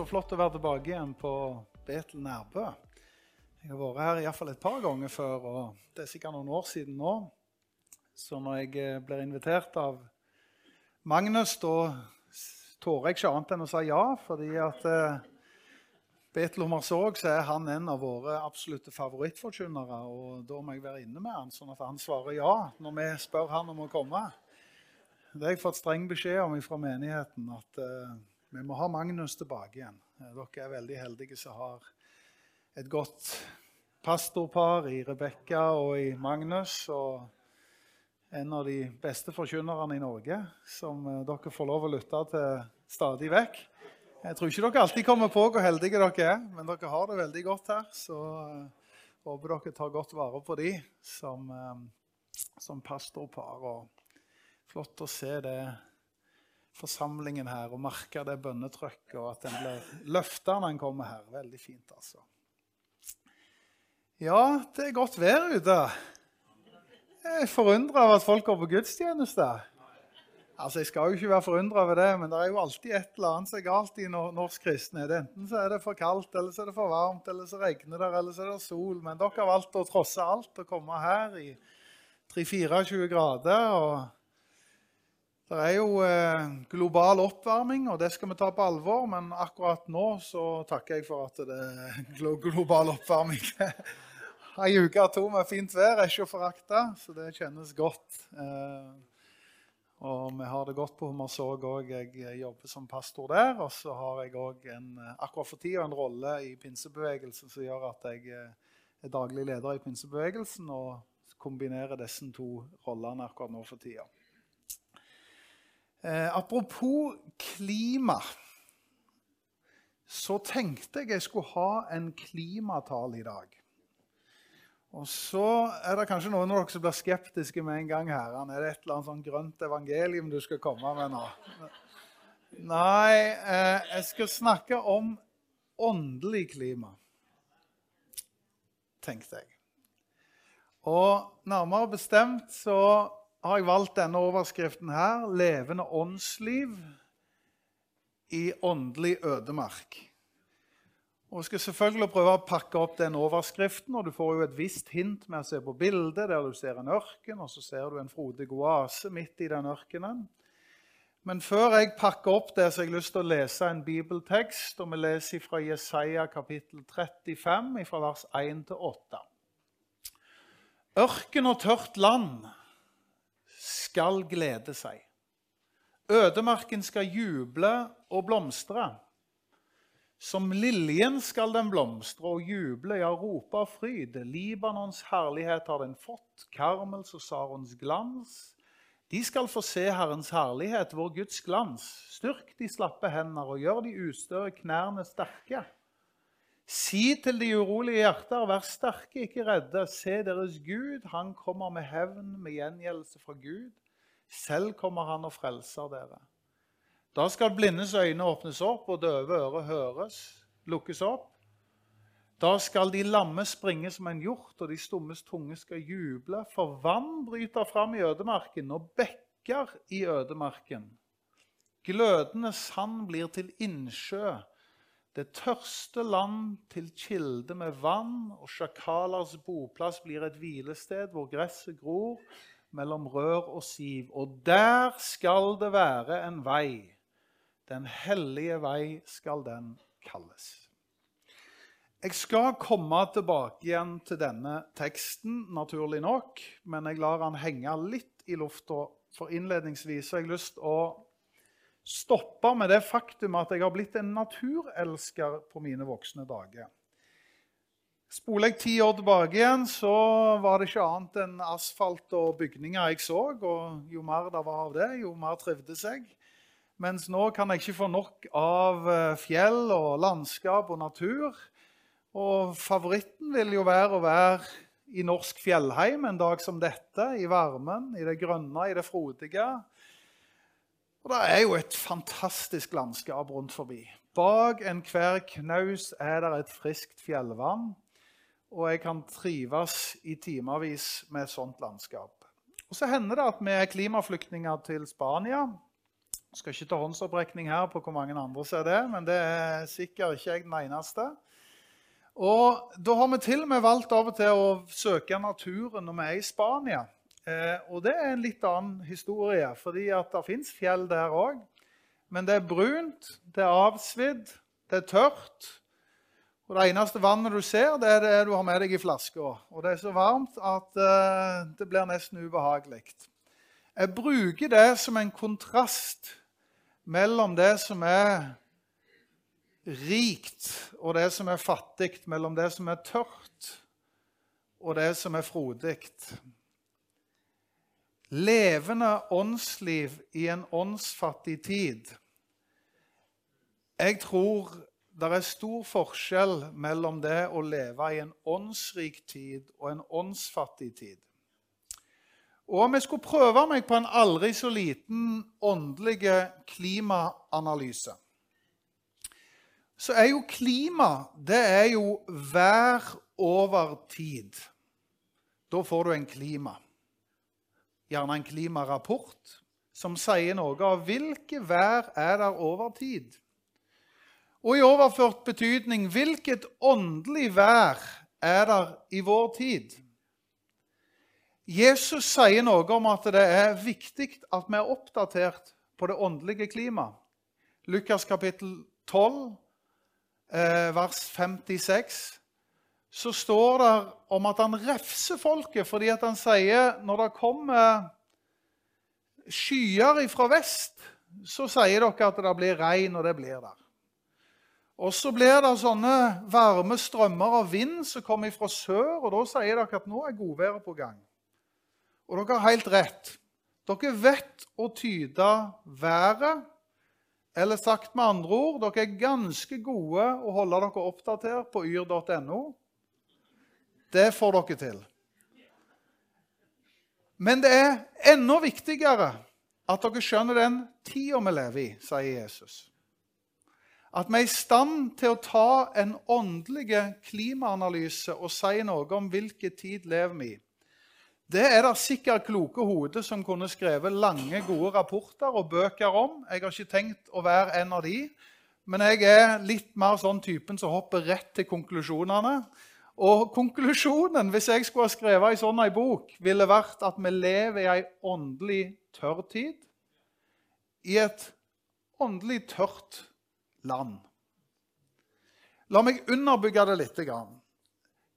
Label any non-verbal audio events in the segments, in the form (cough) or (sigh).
Så flott å være tilbake igjen på Betel Nærbø. Jeg har vært her iallfall et par ganger før, og det er sikkert noen år siden nå. Så når jeg eh, blir invitert av Magnus, da tårer jeg ikke annet enn å si ja, fordi at eh, Betel Hummersåk så er han en av våre absolutte favorittforkynnere. Og da må jeg være inne med han, sånn at han svarer ja når vi spør han om å komme. Det har jeg fått streng beskjed om fra menigheten. at eh, vi må ha Magnus tilbake igjen. Eh, dere er veldig heldige som har et godt pastorpar i Rebekka og i Magnus. Og en av de beste forkynnerne i Norge som eh, dere får lov å lytte til stadig vekk. Jeg tror ikke dere alltid kommer på hvor heldige dere er, men dere har det veldig godt her. Så håper dere tar godt vare på de som, som pastorpar. Og flott å se det forsamlingen her og merke det bønnetrykket, og at den blir løfta når en kommer her. Veldig fint, altså. Ja, det er godt vær ute. Jeg er forundra over at folk går på gudstjeneste. Altså, Jeg skal jo ikke være forundra over det, men det er jo alltid et eller annet som er galt i norsk kristenhet. Enten så er det for kaldt, eller så er det for varmt, eller så regner det, eller så er det sol. Men dere har valgt å trosse alt og komme her i 3-24 grader. og det er jo eh, global oppvarming, og det skal vi ta på alvor. Men akkurat nå så takker jeg for at det er global oppvarming. (laughs) Ei uke og to med fint vær er ikke å forakte, så det kjennes godt. Eh, og vi har det godt på Hummersåk òg. Jeg jobber som pastor der. Og så har jeg òg akkurat for tida en rolle i pinsebevegelsen som gjør at jeg eh, er daglig leder i pinsebevegelsen og kombinerer disse to rollene akkurat nå for tida. Eh, apropos klima, så tenkte jeg jeg skulle ha en klimatale i dag. Og så er det kanskje noen av dere som blir skeptiske med en gang. her. Er det et eller annet sånn grønt evangelium du skal komme med nå? Nei, eh, jeg skal snakke om åndelig klima, tenkte jeg. Og nærmere bestemt så har jeg valgt denne overskriften her 'Levende åndsliv i åndelig ødemark'. Og Jeg skal selvfølgelig prøve å pakke opp den overskriften. og Du får jo et visst hint med å se på bildet, der du ser en ørken, og så ser du en frodig oase midt i den ørkenen. Men før jeg pakker opp det, så har jeg lyst til å lese en bibeltekst. og Vi leser fra Jesaja kapittel 35, fra vers 1 til 8. Ørken og tørt land skal glede seg. Ødemarken skal juble og blomstre. Som liljen skal den blomstre og juble, ja, rope av fryd. Libanons herlighet har den fått, Karmels og Sarons glans. De skal få se Herrens herlighet, vår Guds glans. Styrk de slappe hender og gjør de ustøre knærne sterke. Si til de urolige hjerter, vær sterke, ikke redde. Se deres Gud, han kommer med hevn, med gjengjeldelse fra Gud. Selv kommer han og frelser dere. Da skal blindes øyne åpnes opp, og døve ører høres, lukkes opp. Da skal de lamme springe som en hjort, og de stummes tunge skal juble. For vann bryter fram i ødemarken, og bekker i ødemarken. Glødende sand blir til innsjø. Det tørste land til kilde med vann, og sjakalers boplass blir et hvilested hvor gresset gror mellom rør og siv. Og der skal det være en vei. Den hellige vei skal den kalles. Jeg skal komme tilbake igjen til denne teksten, naturlig nok, men jeg lar den henge litt i lufta. For innledningsvis har jeg lyst til å stoppe med det faktum at jeg har blitt en naturelsker på mine voksne dager. Spoler jeg ti år tilbake igjen, så var det ikke annet enn asfalt og bygninger jeg så. Og jo mer det var av det, jo mer trivdes jeg. Mens nå kan jeg ikke få nok av eh, fjell og landskap og natur. Og favoritten vil jo være å være i norsk fjellheim en dag som dette. I varmen, i det grønne, i det frodige. Og det er jo et fantastisk landskap rundt forbi. Bak enhver knaus er det et friskt fjellvann og jeg kan trives i timevis med et sånt landskap. Og Så hender det at vi er klimaflyktninger til Spania. Jeg skal ikke ta håndsopprekning her på hvor mange andre ser det, men det er sikkert ikke jeg den eneste. Og Da har vi til og med valgt av og til å søke naturen når vi er i Spania. Eh, og det er en litt annen historie, fordi at det fins fjell der òg. Men det er brunt, det er avsvidd, det er tørt. Og Det eneste vannet du ser, det er det du har med deg i flaska. Og det er så varmt at eh, det blir nesten ubehagelig. Jeg bruker det som en kontrast mellom det som er rikt, og det som er fattig, mellom det som er tørt, og det som er frodig. Levende åndsliv i en åndsfattig tid. Jeg tror det er stor forskjell mellom det å leve i en åndsrik tid og en åndsfattig tid. Og om jeg skulle prøve meg på en aldri så liten åndelig klimaanalyse, så er jo klima det er jo vær over tid. Da får du en klima. Gjerne en klimarapport som sier noe av hvilke vær er der over tid. Og i overført betydning hvilket åndelig vær er der i vår tid? Jesus sier noe om at det er viktig at vi er oppdatert på det åndelige klimaet. Lukas kapittel 12, eh, vers 56, så står det om at han refser folket fordi at han sier når det kommer skyer fra vest, så sier dere at det blir regn, og det blir der. Og så blir det sånne varme strømmer av vind som kommer fra sør, og da sier dere at nå er godværet på gang. Og dere har helt rett. Dere vet å tyde været. Eller sagt med andre ord, dere er ganske gode å holde dere oppdatert på yr.no. Det får dere til. Men det er enda viktigere at dere skjønner den tida vi lever i, sier Jesus. At vi er i stand til å ta en åndelig klimaanalyse og si noe om hvilken tid lever vi i. Det er det sikkert kloke hoder som kunne skrevet lange, gode rapporter og bøker om. Jeg har ikke tenkt å være en av de, men jeg er litt mer sånn typen som hopper rett til konklusjonene. Og konklusjonen, hvis jeg skulle ha skrevet ei sånn bok, ville vært at vi lever i ei åndelig tørr tid. I et åndelig tørt land. La meg underbygge det litt.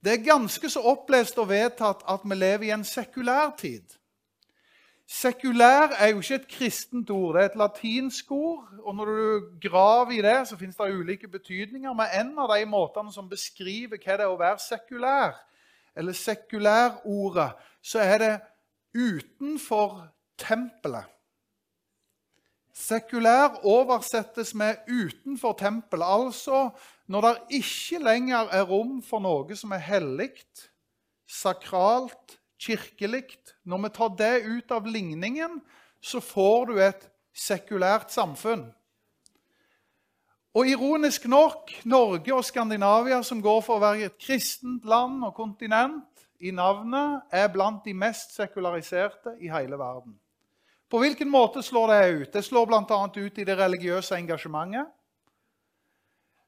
Det er ganske så opplest og vedtatt at vi lever i en sekulær tid. Sekulær er jo ikke et kristent ord, det er et latinsk ord. og Når du graver i det, så finnes det ulike betydninger. Men en av de måtene som beskriver hva det er å være sekulær, eller sekulærordet, så er det utenfor tempelet. Sekulær oversettes med 'utenfor tempelet', altså når det ikke lenger er rom for noe som er hellig, sakralt, kirkelig Når vi tar det ut av ligningen, så får du et sekulært samfunn. Og ironisk nok, Norge og Skandinavia, som går for å være et kristent land og kontinent i navnet, er blant de mest sekulariserte i hele verden. På hvilken måte slår det ut? Det slår bl.a. ut i det religiøse engasjementet.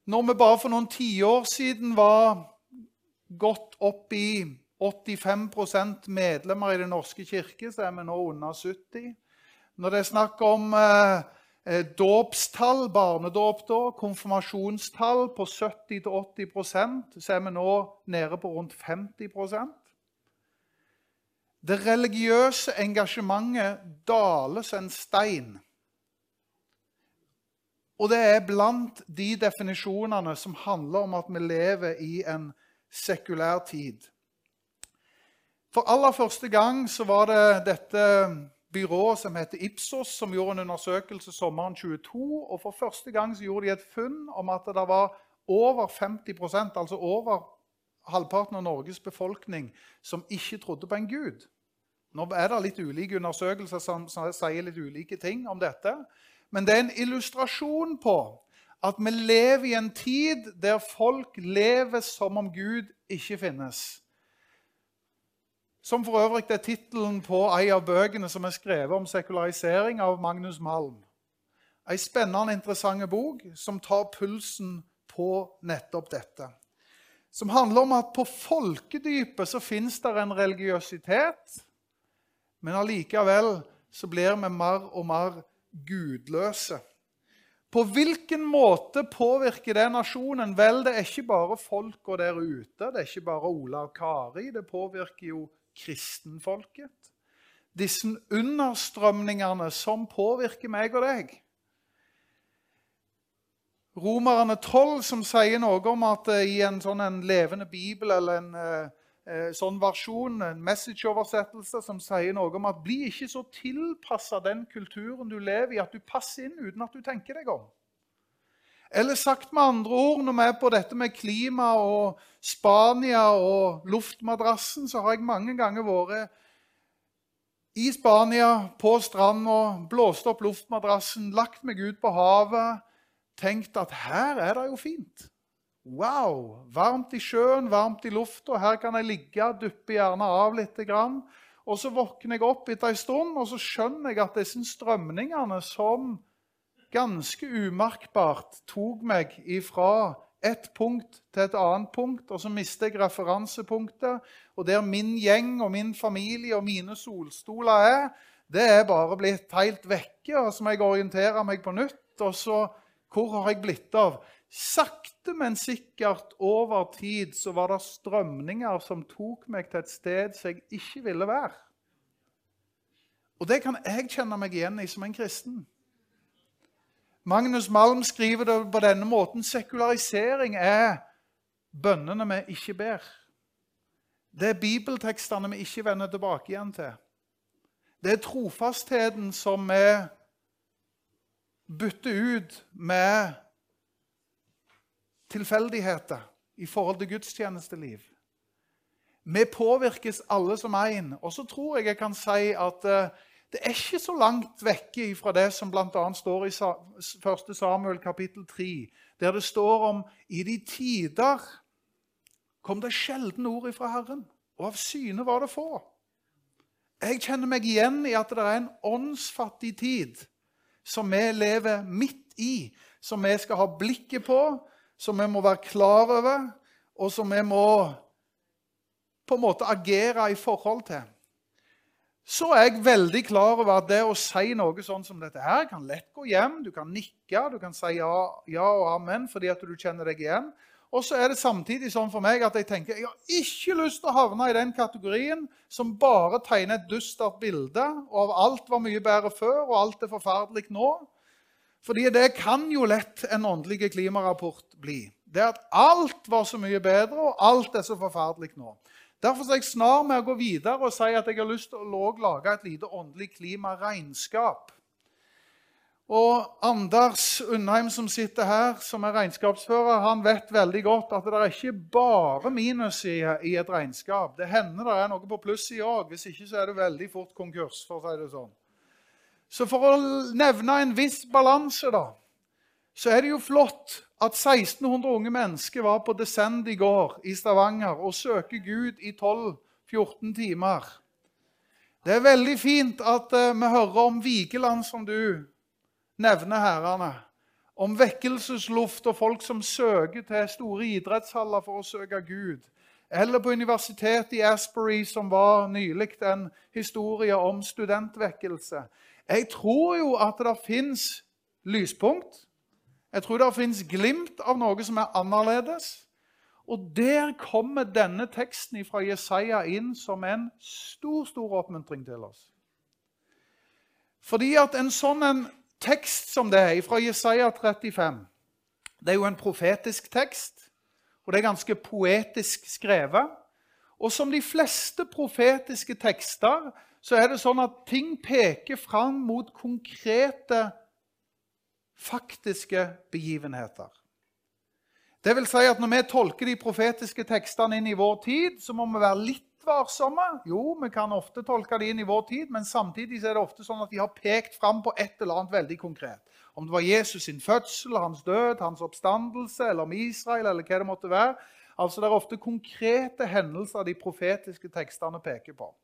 Når vi bare for noen tiår siden var gått opp i 85% medlemmer i Den norske kirke, så er vi nå under 70 Når det er snakk om eh, eh dåpstall, barnedåp, da, konfirmasjonstall på 70-80 så er vi nå nede på rundt 50% Det religiøse engasjementet daler som en stein. Og det er blant de definisjonene som handler om at vi lever i en sekulær tid. For aller første gang så var det dette byrået som heter Ipsos, som gjorde en undersøkelse sommeren 22. Og for første gang så gjorde de et funn om at det var over 50% altså over halvparten av Norges befolkning, som ikke trodde på en gud. Nå er det litt ulike undersøkelser som, som sier litt ulike ting om dette. Men det er en illustrasjon på at vi lever i en tid der folk lever som om Gud ikke finnes. Som for øvrig er tittelen på en av bøkene som er skrevet om sekularisering av Magnus Malm. Ei spennende, interessant bok som tar pulsen på nettopp dette. Som handler om at på folkedypet så fins det en religiøsitet, men allikevel så blir vi mer og mer gudløse. På hvilken måte påvirker det nasjonen? Vel, det er ikke bare folka der ute. Det er ikke bare Ola og Kari. Det påvirker jo kristenfolket. Disse understrømningene som påvirker meg og deg. Romerne 12, som sier noe om at eh, i en sånn en levende bibel eller en eh, eh, sånn versjon, en message-oversettelse, som sier noe om at bli ikke så tilpassa den kulturen du lever i, at du passer inn uten at du tenker deg om. Eller sagt med andre ord, når vi er på dette med klima og Spania og luftmadrassen, så har jeg mange ganger vært i Spania, på stranda, blåst opp luftmadrassen, lagt meg ut på havet tenkt at her er det jo fint. Wow! Varmt i sjøen, varmt i lufta. Her kan jeg ligge, duppe gjerne av litt. Og så våkner jeg opp etter en stund, og så skjønner jeg at disse strømningene som ganske umerkbart tok meg ifra et punkt til et annet punkt, og så mister jeg referansepunktet. Og der min gjeng og min familie og mine solstoler er, det er bare blitt helt vekke. Og så må jeg orientere meg på nytt. og så hvor har jeg blitt av? Sakte, men sikkert over tid så var det strømninger som tok meg til et sted som jeg ikke ville være. Og det kan jeg kjenne meg igjen i som en kristen. Magnus Malm skriver det på denne måten sekularisering er bønnene vi ikke ber. Det er bibeltekstene vi ikke vender tilbake igjen til. Det er trofastheten som vi bytter ut med tilfeldigheter i forhold til gudstjenesteliv. Vi påvirkes alle som én. Og så tror jeg jeg kan si at uh, det er ikke så langt vekke fra det som bl.a. står i 1. Samuel kapittel 3, der det står om i de tider kom det sjelden ord ifra Herren, og av syne var det få. Jeg kjenner meg igjen i at det er en åndsfattig tid som vi lever midt i, som vi skal ha blikket på, som vi må være klar over, og som vi må på en måte agere i forhold til. Så er jeg veldig klar over at det å si noe sånn som dette her kan lett gå hjem. Du kan nikke, du kan si ja, ja og amen fordi at du kjenner deg igjen. Og så er det samtidig sånn for meg at jeg tenker jeg har ikke lyst til å havne i den kategorien som bare tegner et dustert bilde av alt var mye bedre før, og alt er forferdelig nå. Fordi det kan jo lett en åndelig klimarapport bli. Det at alt var så mye bedre, og alt er så forferdelig nå. Derfor er jeg snar med å gå videre og si at jeg har lyst til å lage et lite åndelig klimaregnskap. Og Anders Undheim, som sitter her, som er regnskapsfører, han vet veldig godt at det er ikke bare minus i, i et regnskap. Det hender det er noe på plussida òg. Hvis ikke så er det veldig fort konkurs. for å si det sånn. Så for å nevne en viss balanse, da, så er det jo flott at 1600 unge mennesker var på Descend i går i Stavanger og søker Gud i 12-14 timer. Det er veldig fint at uh, vi hører om Vigeland, som du nevner herrene. Om vekkelsesluft og folk som søker til store idrettshaller for å søke Gud. Eller på universitetet i Asbury, som var nylig en historie om studentvekkelse. Jeg tror jo at det fins lyspunkt. Jeg tror det fins glimt av noe som er annerledes. Og der kommer denne teksten fra Jesaja inn som en stor, stor oppmuntring til oss. Fordi at en sånn en tekst som det er fra Jesaja 35 Det er jo en profetisk tekst, og det er ganske poetisk skrevet. Og som de fleste profetiske tekster så er det sånn at ting peker fram mot konkrete, faktiske begivenheter. Det vil si at Når vi tolker de profetiske tekstene inn i vår tid, så må vi være litt varsomme. Jo, vi kan ofte tolke de inn i vår tid, men samtidig er det ofte sånn at de har pekt fram på et eller annet veldig konkret. Om det var Jesus sin fødsel, hans død, hans oppstandelse, eller om Israel, eller hva det måtte være. Altså, Det er ofte konkrete hendelser de profetiske tekstene peker på.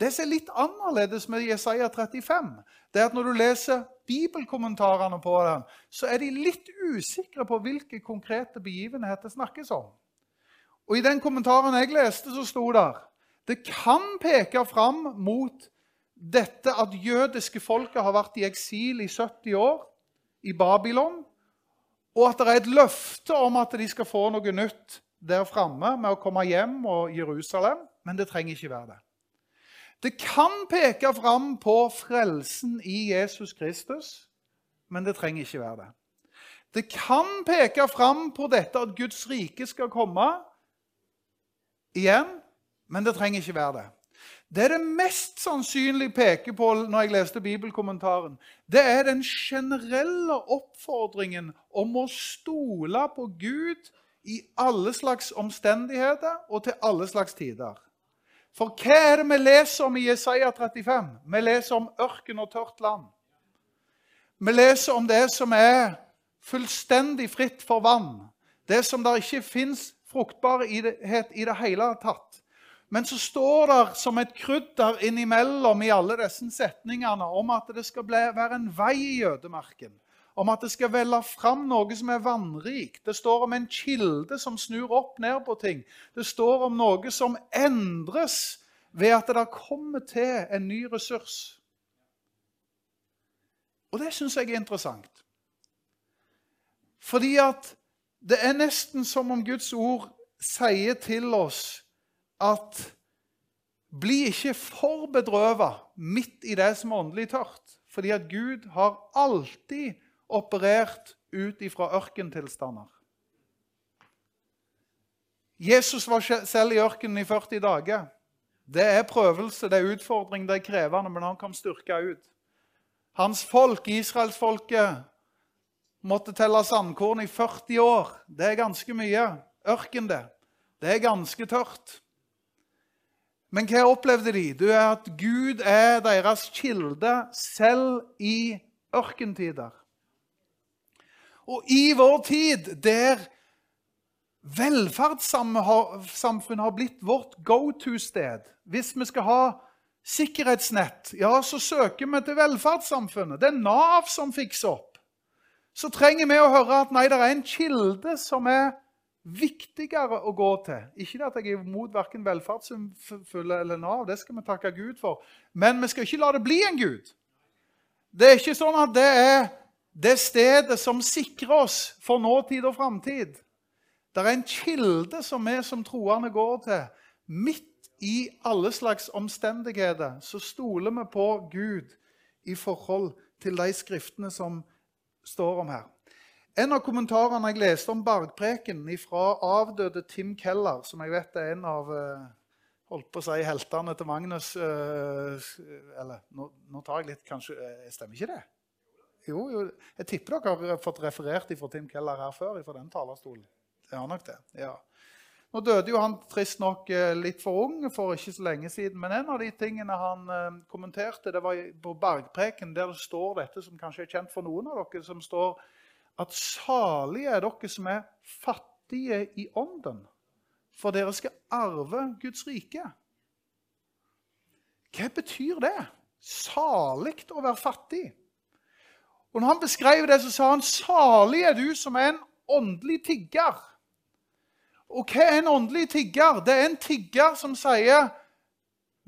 Det som er litt annerledes med Jesaja 35, det er at når du leser bibelkommentarene på den, så er de litt usikre på hvilke konkrete begivenheter snakkes om. Og I den kommentaren jeg leste, så sto det det kan peke fram mot dette at jødiske folket har vært i eksil i 70 år i Babylon, og at det er et løfte om at de skal få noe nytt der framme med å komme hjem og Jerusalem, men det trenger ikke være det. Det kan peke fram på frelsen i Jesus Kristus, men det trenger ikke være det. Det kan peke fram på dette at Guds rike skal komme igjen, men det trenger ikke være det. Det det mest sannsynlig peker på når jeg leste bibelkommentaren, det er den generelle oppfordringen om å stole på Gud i alle slags omstendigheter og til alle slags tider. For hva er det vi leser om i Jesaja 35? Vi leser om ørken og tørt land. Vi leser om det som er fullstendig fritt for vann. Det som der ikke fins fruktbarhet i det hele tatt. Men så står det som et krydder innimellom i alle disse setningene om at det skal være en vei i jødemarken. Om at det skal velle fram noe som er vannrikt. Det står om en kilde som snur opp ned på ting. Det står om noe som endres ved at det kommer til en ny ressurs. Og det syns jeg er interessant. Fordi at det er nesten som om Guds ord sier til oss at bli ikke for bedrøva midt i det som er åndelig tørt. Fordi at Gud har alltid operert ut ifra ørkentilstander. Jesus var selv i ørkenen i 40 dager. Det er prøvelse, det er utfordring, det er krevende, men han kom styrka ut. Hans folk, israelsfolket, måtte telle sandkorn i 40 år. Det er ganske mye. Ørken, det. Det er ganske tørt. Men hva opplevde de? Det er at Gud er deres kilde selv i ørkentider. Og i vår tid, der velferdssamfunnet har blitt vårt go to-sted Hvis vi skal ha sikkerhetsnett, ja, så søker vi til velferdssamfunnet. Det er Nav som fikser opp. Så trenger vi å høre at nei, det er en kilde som er viktigere å gå til. Ikke at jeg er imot verken velferdsfulle eller Nav, det skal vi takke Gud for. Men vi skal ikke la det bli en Gud. Det er ikke sånn at det er det stedet som sikrer oss for nåtid og framtid. Det er en kilde som vi som troende går til. Midt i alle slags omstendigheter så stoler vi på Gud i forhold til de skriftene som står om her. En av kommentarene jeg leste om Bergpreken fra avdøde Tim Keller, som jeg vet er en av eh, holdt på å si, heltene til Magnus eh, Eller nå, nå tar jeg litt, kanskje Jeg Stemmer ikke det? Jo, jo, jeg tipper dere har fått referert fra Tim Keller her før. fra den talerstolen. Det har nok det, ja. Nå døde jo han trist nok litt for ung for ikke så lenge siden. Men en av de tingene han kommenterte, det var på Bergpreken, der det står dette som kanskje er kjent for noen av dere, som står at salige er dere som er fattige i ånden, for dere skal arve Guds rike. Hva betyr det? Salig å være fattig. Og når han beskrev det, så sa han salig er du som er en åndelig tigger. Og hva er en åndelig tigger? Det er en tigger som sier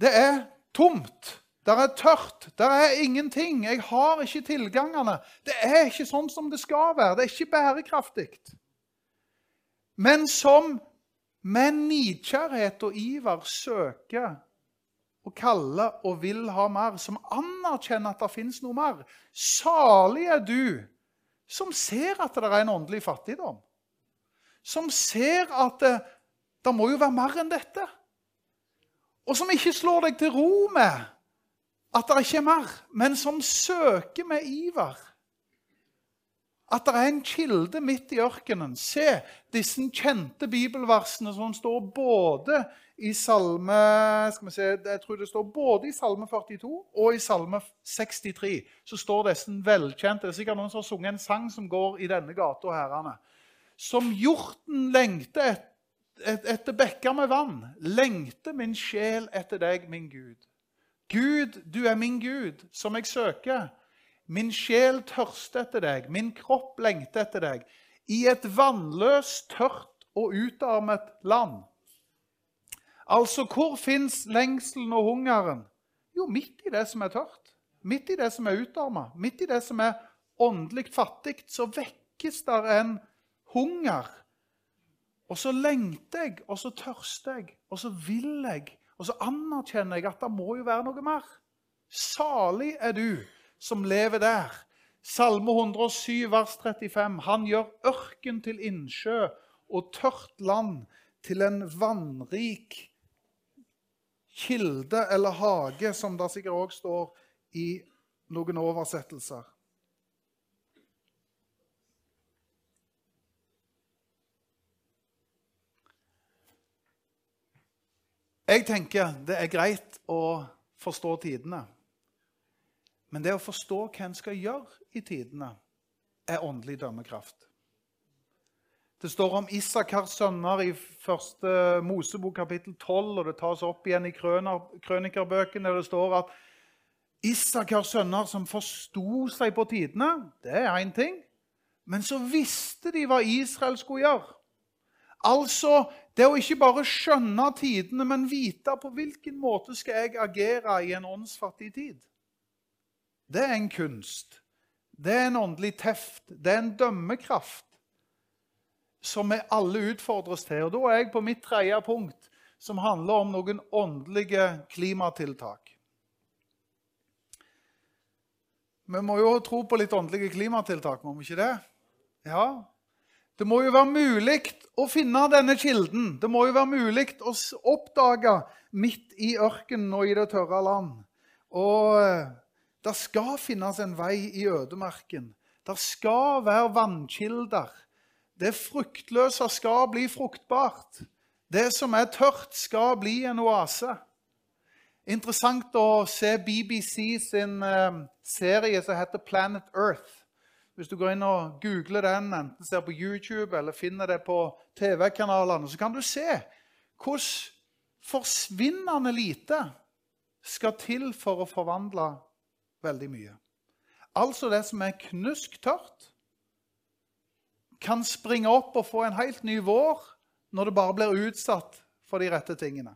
det er tomt. Det er tørt. Det er ingenting. Jeg har ikke tilgangene. Det er ikke sånn som det skal være. Det er ikke bærekraftig. Men som med nidkjærhet og iver søker og kaller og vil ha mer, som anerkjenner at det fins noe mer. Salig er du som ser at det er en åndelig fattigdom. Som ser at det, det må jo være mer enn dette. Og som ikke slår deg til ro med at det ikke er mer, men som søker med iver. At det er en kilde midt i ørkenen. Se disse kjente bibelversene som står både i salme skal vi se, jeg tror det står både i salme 42 og i salme 63. Så står disse velkjente. Det er sikkert noen som har sunget en sang som går i denne gata. herrene. Som hjorten lengter et, et, etter bekker med vann, lengter min sjel etter deg, min Gud. Gud, du er min Gud, som jeg søker. Min sjel tørster etter deg, min kropp lengter etter deg. I et vannløst, tørt og utarmet land. Altså, hvor fins lengselen og hungeren? Jo, midt i det som er tørt. Midt i det som er utarma. Midt i det som er åndelig fattig, så vekkes der en hunger. Og så lengter jeg, og så tørster jeg, og så vil jeg, og så anerkjenner jeg at det må jo være noe mer. Salig er du som lever der. Salme 107, vers 35. Han gjør ørken til innsjø og tørt land til en vannrik kilde eller hage, som det sikkert òg står i noen oversettelser. Jeg tenker det er greit å forstå tidene. Men det å forstå hva en skal gjøre i tidene, er åndelig dømmekraft. Det står om Isakars sønner i første Mosebok kapittel 12, og det tas opp igjen i krønikerbøkene. Det står at Isakars sønner som forsto seg på tidene, det er én ting. Men så visste de hva Israel skulle gjøre. Altså det å ikke bare skjønne tidene, men vite på hvilken måte skal jeg agere i en åndsfattig tid det er en kunst. Det er en åndelig teft. Det er en dømmekraft som vi alle utfordres til. Og Da er jeg på mitt tredje punkt, som handler om noen åndelige klimatiltak. Vi må jo tro på litt åndelige klimatiltak, må vi ikke det? Ja. Det må jo være mulig å finne denne kilden. Det må jo være mulig å oppdage midt i ørkenen og i det tørre land. Og eh, det skal finnes en vei i ødemarken. Det skal være vannkilder. Det fruktløse skal bli fruktbart. Det som er tørt, skal bli en oase. Interessant å se BBC sin eh, serie som heter Planet Earth. Hvis du går inn og googler den, enten ser på YouTube eller finner det på TV-kanalene, så kan du se hvordan forsvinnende lite skal til for å forvandle veldig mye. Altså det som er knusktørt, kan springe opp og få en helt ny vår når det bare blir utsatt for de rette tingene.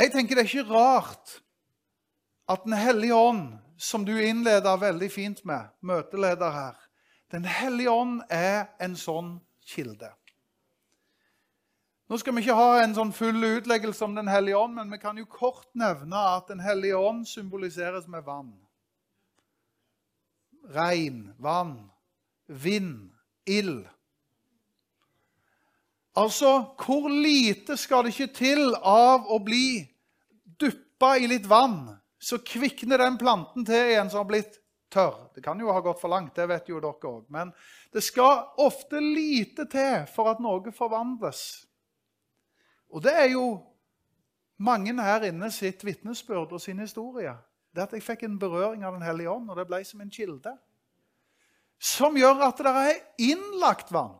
Jeg tenker det er ikke rart at Den hellige ånd, som du innleder veldig fint med, møteleder her Den hellige ånd er en sånn kilde. Nå skal vi ikke ha en sånn full utleggelse om Den hellige ånd, men vi kan jo kort nevne at Den hellige ånd symboliseres med vann. Regn, vann, vind, ild. Altså, hvor lite skal det ikke til av å bli duppa i litt vann, så kvikner den planten til igjen som har blitt tørr. Det kan jo ha gått for langt, det vet jo dere òg. Men det skal ofte lite til for at noe forvandles. Og det er jo mange her inne sitt vitnesbyrd og sin historie. Det at jeg fikk en berøring av Den hellige ånd, og det ble som en kilde. Som gjør at det er innlagt vann.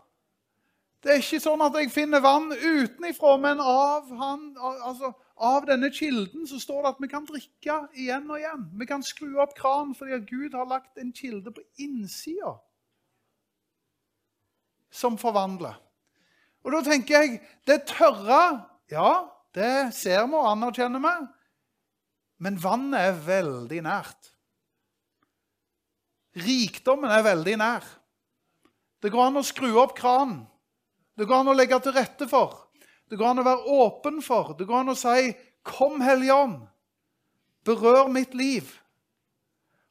Det er ikke sånn at jeg finner vann utenifra, men av, han, altså, av denne kilden så står det at vi kan drikke igjen og igjen. Vi kan skru opp kranen fordi at Gud har lagt en kilde på innsida som forvandler. Og da tenker jeg det tørre Ja, det ser vi og anerkjenner vi. Men vannet er veldig nært. Rikdommen er veldig nær. Det går an å skru opp kranen. Det går an å legge til rette for. Det går an å være åpen for. Det går an å si 'Kom, Hellige Ånd, berør mitt liv'.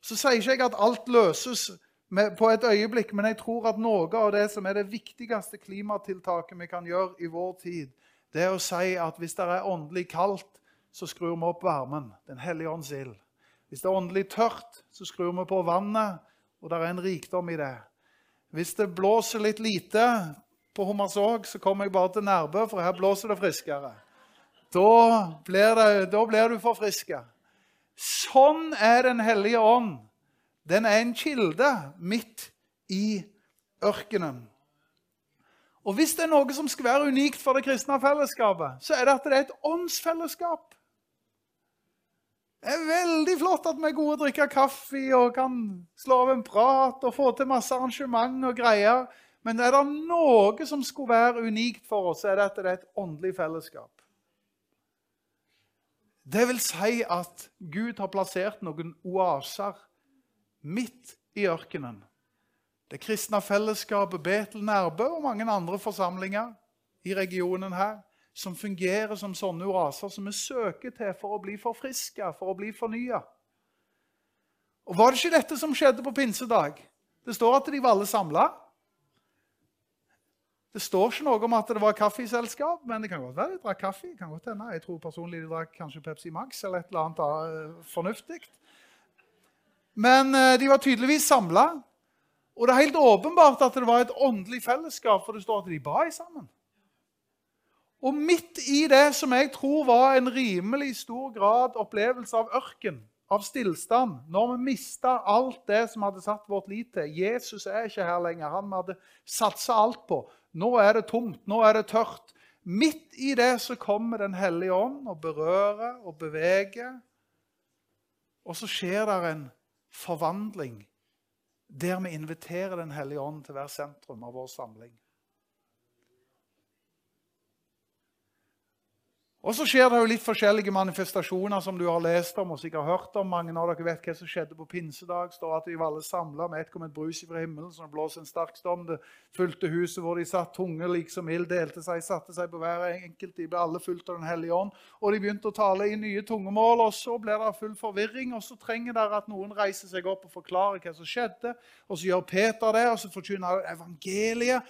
Så sier ikke jeg at alt løses med, på et øyeblikk, men jeg tror at noe av det som er det viktigste klimatiltaket vi kan gjøre i vår tid, det er å si at hvis det er åndelig kaldt, så skrur vi opp varmen. Den hellige ånds ild. Hvis det er åndelig tørt, så skrur vi på vannet, og det er en rikdom i det. Hvis det blåser litt lite på Hummersåk, så kommer jeg bare til Nærbø, for her blåser det friskere. Da blir, det, da blir du forfriska. Sånn er Den hellige ånd den er en kilde midt i ørkenen. Og Hvis det er noe som skal være unikt for det kristne fellesskapet, så er det at det er et åndsfellesskap. Det er veldig flott at vi er gode å drikke kaffe og kan slå av en prat og få til masse arrangement og greier. Men er det noe som skulle være unikt for oss, er det at det er et åndelig fellesskap. Det vil si at Gud har plassert noen oaser midt i ørkenen. Det kristne fellesskapet Betel Nærbø og mange andre forsamlinger i regionen her som fungerer som sånne oaser som vi søker til for å bli forfriska, for å bli fornya. Og Var det ikke dette som skjedde på pinsedag? Det står at de var alle samla. Det står ikke noe om at det var kaffeselskap, men det kan godt være de drakk kaffe. kan godt hende. Jeg tror personlig de drakk kanskje Pepsi Max eller et eller annet uh, fornuftig. Men uh, de var tydeligvis samla. Og det er helt åpenbart at det var et åndelig fellesskap, for det står at de ba sammen. Og midt i det som jeg tror var en rimelig stor grad opplevelse av ørken, av stillstand, når vi mista alt det som hadde satt vårt lit til Jesus er ikke her lenger. Han hadde satsa alt på. Nå er det tomt, nå er det tørt. Midt i det så kommer Den hellige ånd og berører og beveger. Og så skjer det en forvandling der vi inviterer Den hellige ånd til være sentrum av vår samling. Og så skjer det jo litt forskjellige manifestasjoner som du har lest om og sikkert hørt om. Mange av dere vet hva som skjedde på pinsedag. står at De var alle samla. Med ett kom et brus fra himmelen som blåste en sterk storm. Det fulgte huset hvor de satt. Tunge liksom ild delte seg, satte seg på hver enkelt. De ble alle fulgt av Den hellige ånd. Og de begynte å tale i nye tungemål. og Så ble det full forvirring. Og så trenger dere at noen reiser seg opp og forklarer hva som skjedde. Og så gjør Peter det, og så forkynner evangeliet.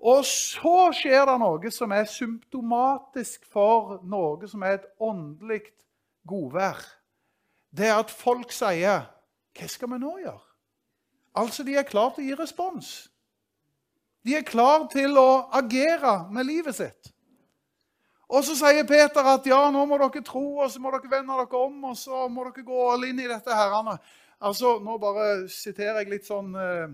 Og så skjer det noe som er symptomatisk for noe som er et åndelig godvær. Det er at folk sier 'Hva skal vi nå gjøre?' Altså, de er klare til å gi respons. De er klare til å agere med livet sitt. Og så sier Peter at ja, nå må dere tro, og så må dere vende dere om, og så må dere gå all inn i dette herrene. Altså, Nå bare siterer jeg litt sånn eh,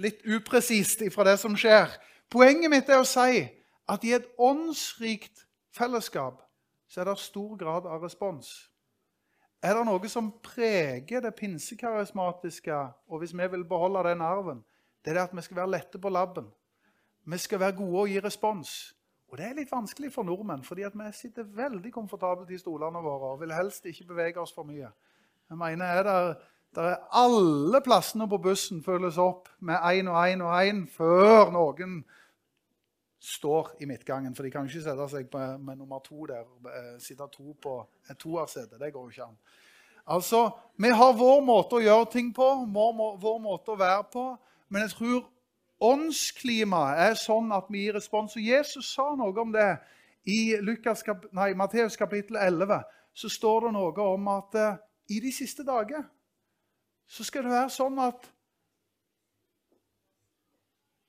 litt upresist ifra det som skjer. Poenget mitt er å si at i et åndsrikt fellesskap så er det stor grad av respons. Er det noe som preger det pinsekarismatiske, og hvis vi vil beholde den arven, det er det at vi skal være lette på labben. Vi skal være gode og gi respons. Og det er litt vanskelig for nordmenn, fordi vi sitter veldig komfortabelt i stolene våre og vil helst ikke bevege oss for mye. Jeg mener, er det der er alle plassene på bussen fylles opp med én og én og én før noen står i midtgangen. For de kan ikke sette seg med, med nummer to der. Eh, sitte to på et toersete. Det går jo ikke an. Altså, Vi har vår måte å gjøre ting på, vår, vår måte å være på. Men jeg tror åndsklimaet er sånn at vi gir respons. Og Jesus sa noe om det i Lukas, nei, Matteus kapittel 11. Så står det noe om at uh, i de siste dager så skal det være sånn at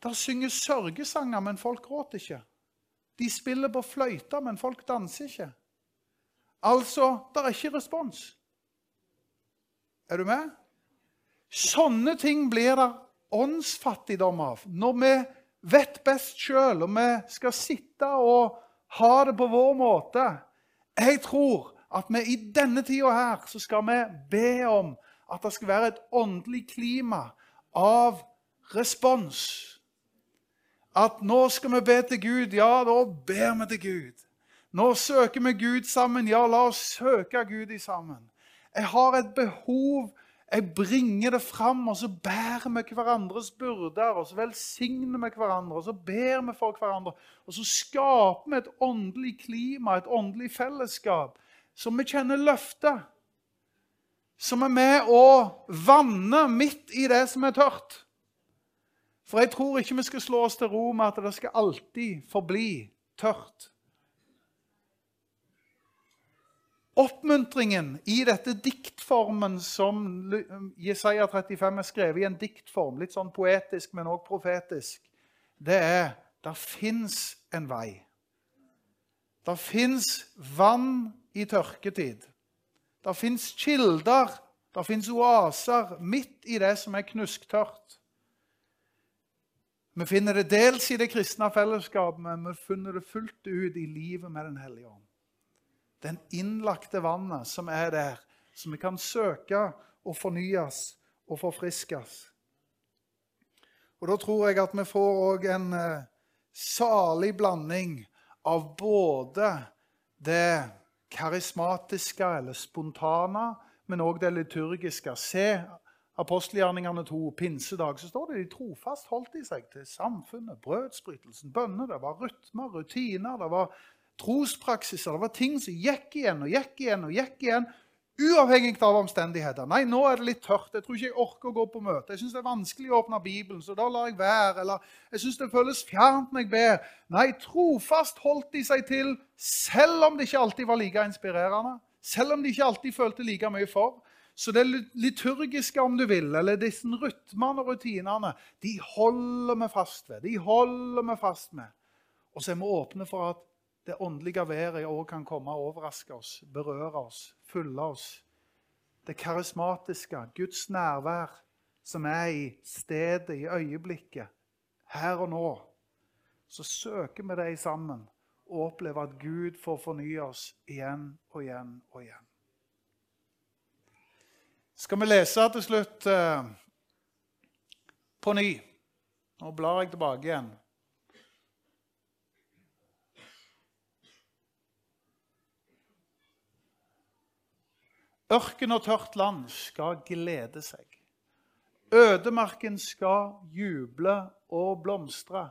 der synges sørgesanger, men folk gråter ikke. De spiller på fløyta, men folk danser ikke. Altså, det er ikke respons. Er du med? Sånne ting blir det åndsfattigdom av. Når vi vet best sjøl, og vi skal sitte og ha det på vår måte. Jeg tror at vi i denne tida her så skal vi be om at det skal være et åndelig klima av respons. At nå skal vi be til Gud. Ja, da ber vi til Gud. Nå søker vi Gud sammen. Ja, la oss søke Gud i sammen. Jeg har et behov. Jeg bringer det fram, og så bærer vi hverandres byrder. Og så velsigner vi hverandre, og så ber vi for hverandre. Og så skaper vi et åndelig klima, et åndelig fellesskap, som vi kjenner løftet som er med å vanne midt i det som er tørt. For jeg tror ikke vi skal slå oss til ro med at det skal alltid forbli tørt. Oppmuntringen i dette diktformen som Jesaja 35 er skrevet i en diktform, litt sånn poetisk, men også profetisk, det er der fins en vei. Der fins vann i tørketid. Det fins kilder, det fins oaser midt i det som er knusktørt. Vi finner det dels i det kristne fellesskapet, men vi finner det fullt ut i livet med Den hellige ånd. Den innlagte vannet som er der, som vi kan søke og fornyes og forfriskes. Og Da tror jeg at vi får òg en uh, salig blanding av både det karismatiske eller spontane, men òg det liturgiske. Se apostelgjerningene to, pinsedag, så står det de trofast holdt de seg til samfunnet, brødsbrytelsen, bønner. Det var rytmer, rutiner, det var trospraksiser. Det var ting som gikk igjen og gikk igjen og gikk igjen Uavhengig av omstendigheter. Nei, nå er det litt tørt. Jeg tror ikke jeg orker å gå på møte. Jeg syns det er vanskelig å åpne Bibelen, så da lar jeg være. Eller jeg syns det føles fjernt når jeg ber. Nei, trofast holdt de seg til, selv om det ikke alltid var like inspirerende. Selv om de ikke alltid følte like mye for. Så det liturgiske, om du vil, eller disse rytmene og rutinene, de holder vi fast ved. De holder vi fast med. Og så er vi åpne for at det åndelige været òg kan komme og overraske oss, berøre oss, fylle oss. Det karismatiske, Guds nærvær, som er i stedet, i øyeblikket, her og nå. Så søker vi det sammen og opplever at Gud får fornye oss igjen og igjen og igjen. Skal vi lese til slutt eh, på ny? Nå blar jeg tilbake igjen. Ørken og tørt land skal glede seg. Ødemarken skal juble og blomstre.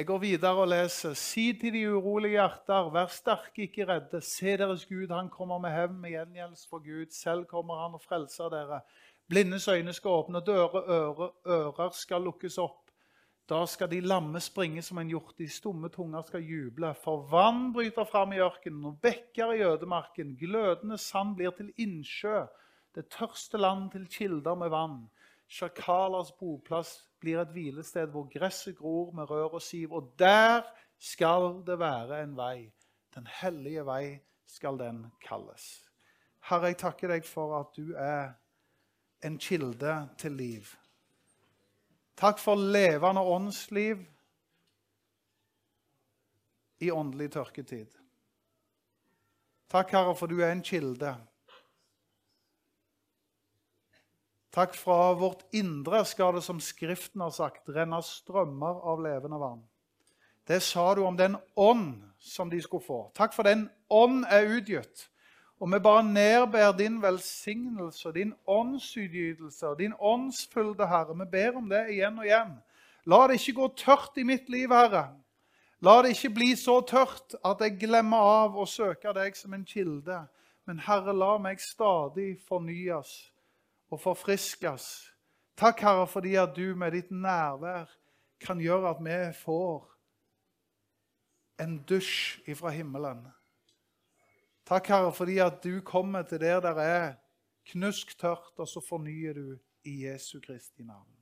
Jeg går videre og leser. Si til de urolige hjerter, vær sterke, ikke redde. Se deres Gud, han kommer med hevn, med gjengjeldelse for Gud. Selv kommer han og frelser dere. Blindes øyne skal åpne, dører, ører, ører skal lukkes opp. Da skal de lamme springe som en hjort, de stumme tunger skal juble. For vann bryter fram i ørkenen, og bekker i ødemarken. Glødende sand blir til innsjø, det tørste land til kilder med vann. Sjakalers boplass blir et hvilested hvor gresset gror med rør og siv. Og der skal det være en vei. Den hellige vei skal den kalles. Herre, jeg takker deg for at du er en kilde til liv. Takk for levende åndsliv i åndelig tørketid. Takk, Herre, for du er en kilde. Takk fra vårt indre skal det, som Skriften har sagt, renne strømmer av levende vann. Det sa du om den ånd som de skulle få. Takk for den ånd er utgitt. Og vi bare nedber din velsignelse, din åndsutgytelse og din åndsfylde, Herre. Vi ber om det igjen og igjen. La det ikke gå tørt i mitt liv, Herre. La det ikke bli så tørt at jeg glemmer av å søke deg som en kilde. Men Herre, la meg stadig fornyes og forfriskes. Takk, Herre, fordi at du med ditt nærvær kan gjøre at vi får en dusj ifra himmelen. Takk, Herre, fordi at du kommer til der der er knusktørt, og så fornyer du i Jesu Kristi navn.